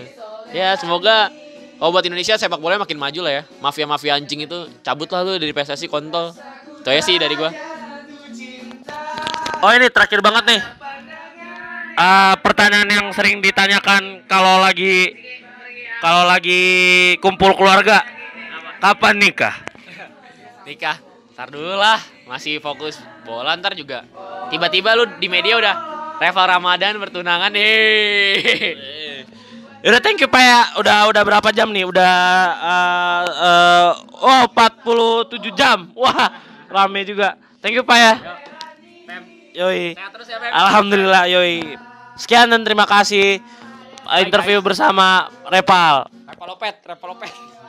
Ya semoga kalau buat Indonesia sepak bola makin maju lah ya. Mafia-mafia anjing itu cabut lah lu dari PSSI kontol. Itu aja sih dari gue. Oh ini terakhir banget nih. Eh, pertanyaan yang sering ditanyakan kalau lagi kalau lagi kumpul keluarga, kapan nikah? Nikah, ntar dulu lah. Masih fokus bola ntar juga. Tiba-tiba lu di media udah Reva Ramadan bertunangan nih. Udah thank you Pak ya. Udah udah berapa jam nih? Udah eh, eh, oh 47 jam. Wah, rame juga. Thank you Pak ya. Yoi. Alhamdulillah yoi. Sekian dan terima kasih interview bersama Repal. Reva Lopet, Reva Lopet.